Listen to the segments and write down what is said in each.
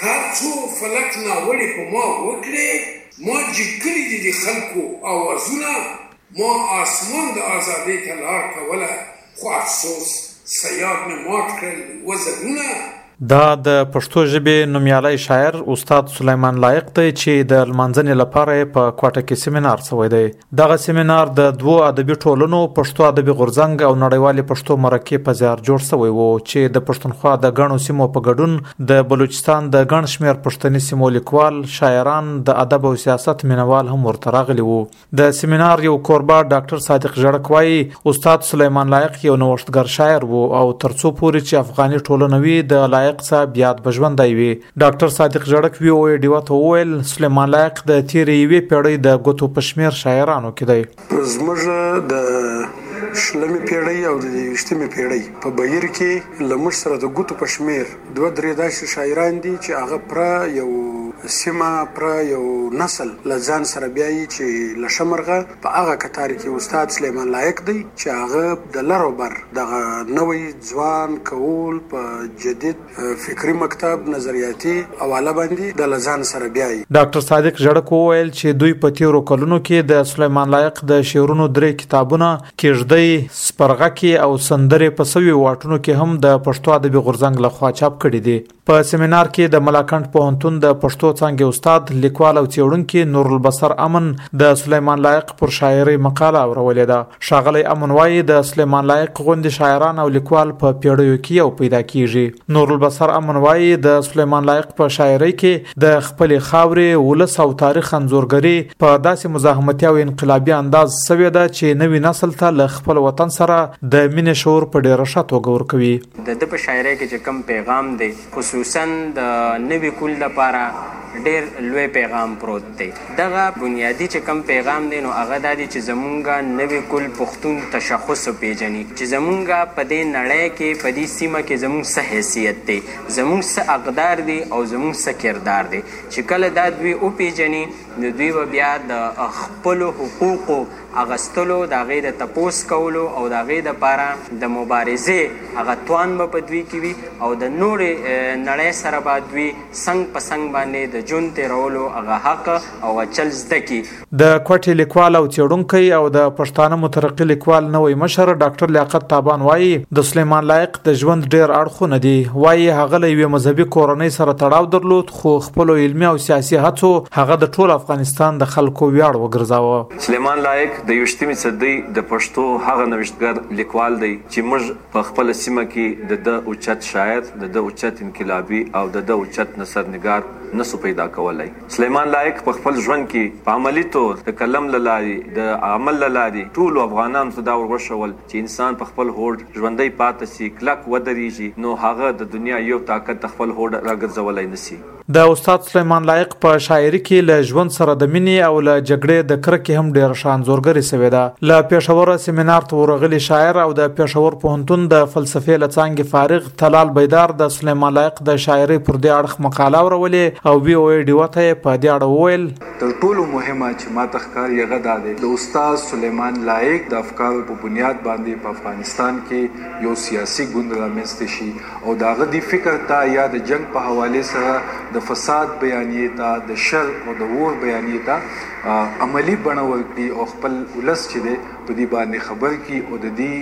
کار څو فلک ناوړې په ما وکړې ما جګ کړي دي د خلکو آوازونه ما آسمان د آزادې ته لار کوله خو افسوس صیاد مې مات کړل وزرونه. دا د پښتو ژبې نومیالی شاعر استاد سلیمان لایق دی چې د لمانځنې لپاره یې په کوټه کې سیمینار شوی دی. دغه سیمینار د دوو ادبي ټولنو پښتو ادبي غورځنګ او نړیوالې پښتو مرکې په زیار جوړ شوی وو چې د پښتونخوا د ګڼو سیمو په ګډون د بلوچستان د ګڼ شمیر پښتني سیمو لیکوال شاعران د ادب او سیاست مینوال هم ورته راغلي وو د سیمینار یو کوربه ډاکټر صادق ژړک وایي استاد سلیمان لایق یو نوښتګر شاعر وو او ترڅو پورې چې افغاني ټولنه وي د لایق صاحب یاد به ژوندی وي ډاکټر صادق ژړک وی او ډیوه ته وویل سلیمان لایق د تیرې یوې پیړۍ د ګوتو پشمیر شاعرانو کې دی زموږ د شلمې پیړۍ او د یشتمې پیړۍ په بهیر کې لمر سره د ګوتو پشمیر دوه درې داسې شاعران دي چې هغه پر یو سیمه پر یو نسل لزان سره بیاي چې لشمرغه په هغه کتار کې استاد سلیمان لایق دی چې هغه د لرو بر دغه نوې ځوان کول په جدید فکري مکتب نظریاتي حواله باندې د لزان سره بیاي ډاکټر صادق جړک وویل چې دوی په تیرو کلونو کې د سلیمان لایق د شعرونو درې کتابونه کېږدۍ سپرغکی او سندرې په سوي واټونو کې هم د پښتو ادبي غورځنګ لخوا چاپ کړي دي په سیمینار کې د ملاکنډ پوهنتون د پښتو څانګې استاد لیکوال او څېړونکي نورالبصر امن د سلیمان لایق پر شاعرۍ مقاله اورولې ده ښاغلی امن وایي د سلیمان لایق غوندې شاعران او لیکوال په پیړیو کې یو پیدا کیږي نورالبصر امن وایي د سلیمان لایق په شاعرۍ کې د خپلې خاورې ولس او تاریخ انځورګري په داسې مزاحمتي او انقلابي انداز سوې ده چې نوی نسل ته له خپل وطن سره د مینې شعور په ډیره ښه توګه ورکوي د ده په شاعرۍ کې چې کم پیغام دی خصوصا د نوي کول لپاره ډیر لوی پیغام پروت دی دغه بنیادی چې کم پیغام دی نو هغه د دې چې زمونږه نوي کول پښتون تشخص پیژني چې زمونږه په دې نړۍ کې په دې سیمه کې زمونږ څه حیثیت دی زمونږ څه اقدار دی او زمونږ څه کردار دی چې کله دا دوی او پیژني نو دوی بیا د خپل حقوقو اغستلو، د هغې د تپوس کولو او د هغې دپاره د مبارزې هغه توان به په دوی کې وي او د نورې نړۍ سره به دوی څنګ په څنګ باندې د ژوند تېرولو هغه حق او هغه چل زده کړي. د کوټې لیکوال او څېړونکی او د پښتانه مترقي لیکوال نوی مشر ډاکټر لیاقت تابان وايي، د سلیمان لایق د ژوند ډېر اړخونه دي. وايي، هغه له یوې مذهبي کورنۍ سره تړاو درلود، خو خپلو علمي او سیاسي هڅو هغه د ټول افغانستان د خلکو ویاړ وګرځاوه. سلیمان لایق د یوویشتمې صدۍ د پښتو هغه نوښتګر لیکوال دی چې موږ په خپله سیمه کې د ده اوچت شاعر، د ده اوچت انقلابي او د ده اوچت نثر نګار نه شو پیدا کولای. سلیمان لایق په خپل ژوند کې په عملي طور د قلم له لارې، د عمل له لارې ټولو افغانانو ته دا ور وښول، چې انسان په خپل هوډ ژوندی پاته شي، کلک ودرېږي، نو هغه د دنیا یو طاقت د خپل هوډه راګرځولی نه شي. د استاد سلیمان لایق په شاعري کې له ژوند سره د مینې او له جګړې د کرکې هم ډېره ښه انځورګرې شوې ده. له پېښوره سیمینار ته ورغلي شاعر او د پېښور پوهنتون د فلسفې له څانګې فارغ طلال بیدار د سلیمان لایق د شاعرۍ پر دې اړخ مقاله اورولې او وي او ای ډیوه ته یې په دې اړه وویل، تر ټولو مهمه چې ما ته ښکاري هغه دا دی، د استاد سلیمان لایق د افکارو په بنیاد باندې په افغانستان کې یو سیاسي ګوند رامنځته شي او د هغه دې فکر ته یا د جنګ په حوالې سره د فساد بیانیې ته، د شر او د اور بیانیې ته عملي بڼه ورکړي او خپل ولس چې دی په دې باندې خبر کړي او د دې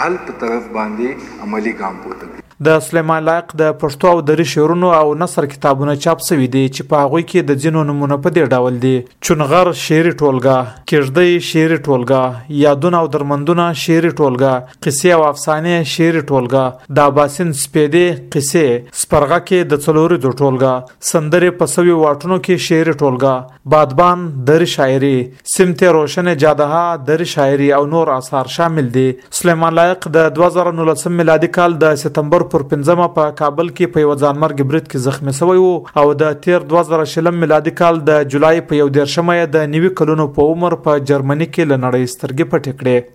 حل په طرف باندې عملی ګام پورته کړي د سلیمان لایق د پښتو او دري شعرونو او نثر کتابونه چاپ شوي دي چې په هغوی کې د ځینو نمونه په دې ډول دي چونغر شعري ټولګه کېږدۍ شعري ټولګه یادونه او درمندونه شعري ټولګه قصې او افسانې شعري ټولګه د اباسین سپېدې قصې سپرغه کې د څلوریدو ټولګه سندرې په سوي واټونو کې شعري ټولګه بادبان، دري شاعري، سمت روشن جاده، دري شاعري او نور آثار شامل دي. سلیمان لایق د دوه زره نولس میلادي کال د ستمبر پر پنځمه په کابل کې په یوه ځانمرګي برید کې زخمي شوی و او د تېر دوه زره شلم میلادي کال د جولای په یو دېرشمه یې د نوي کلونو په عمر په جرمني کې له نړۍ سترګې پټې کړې.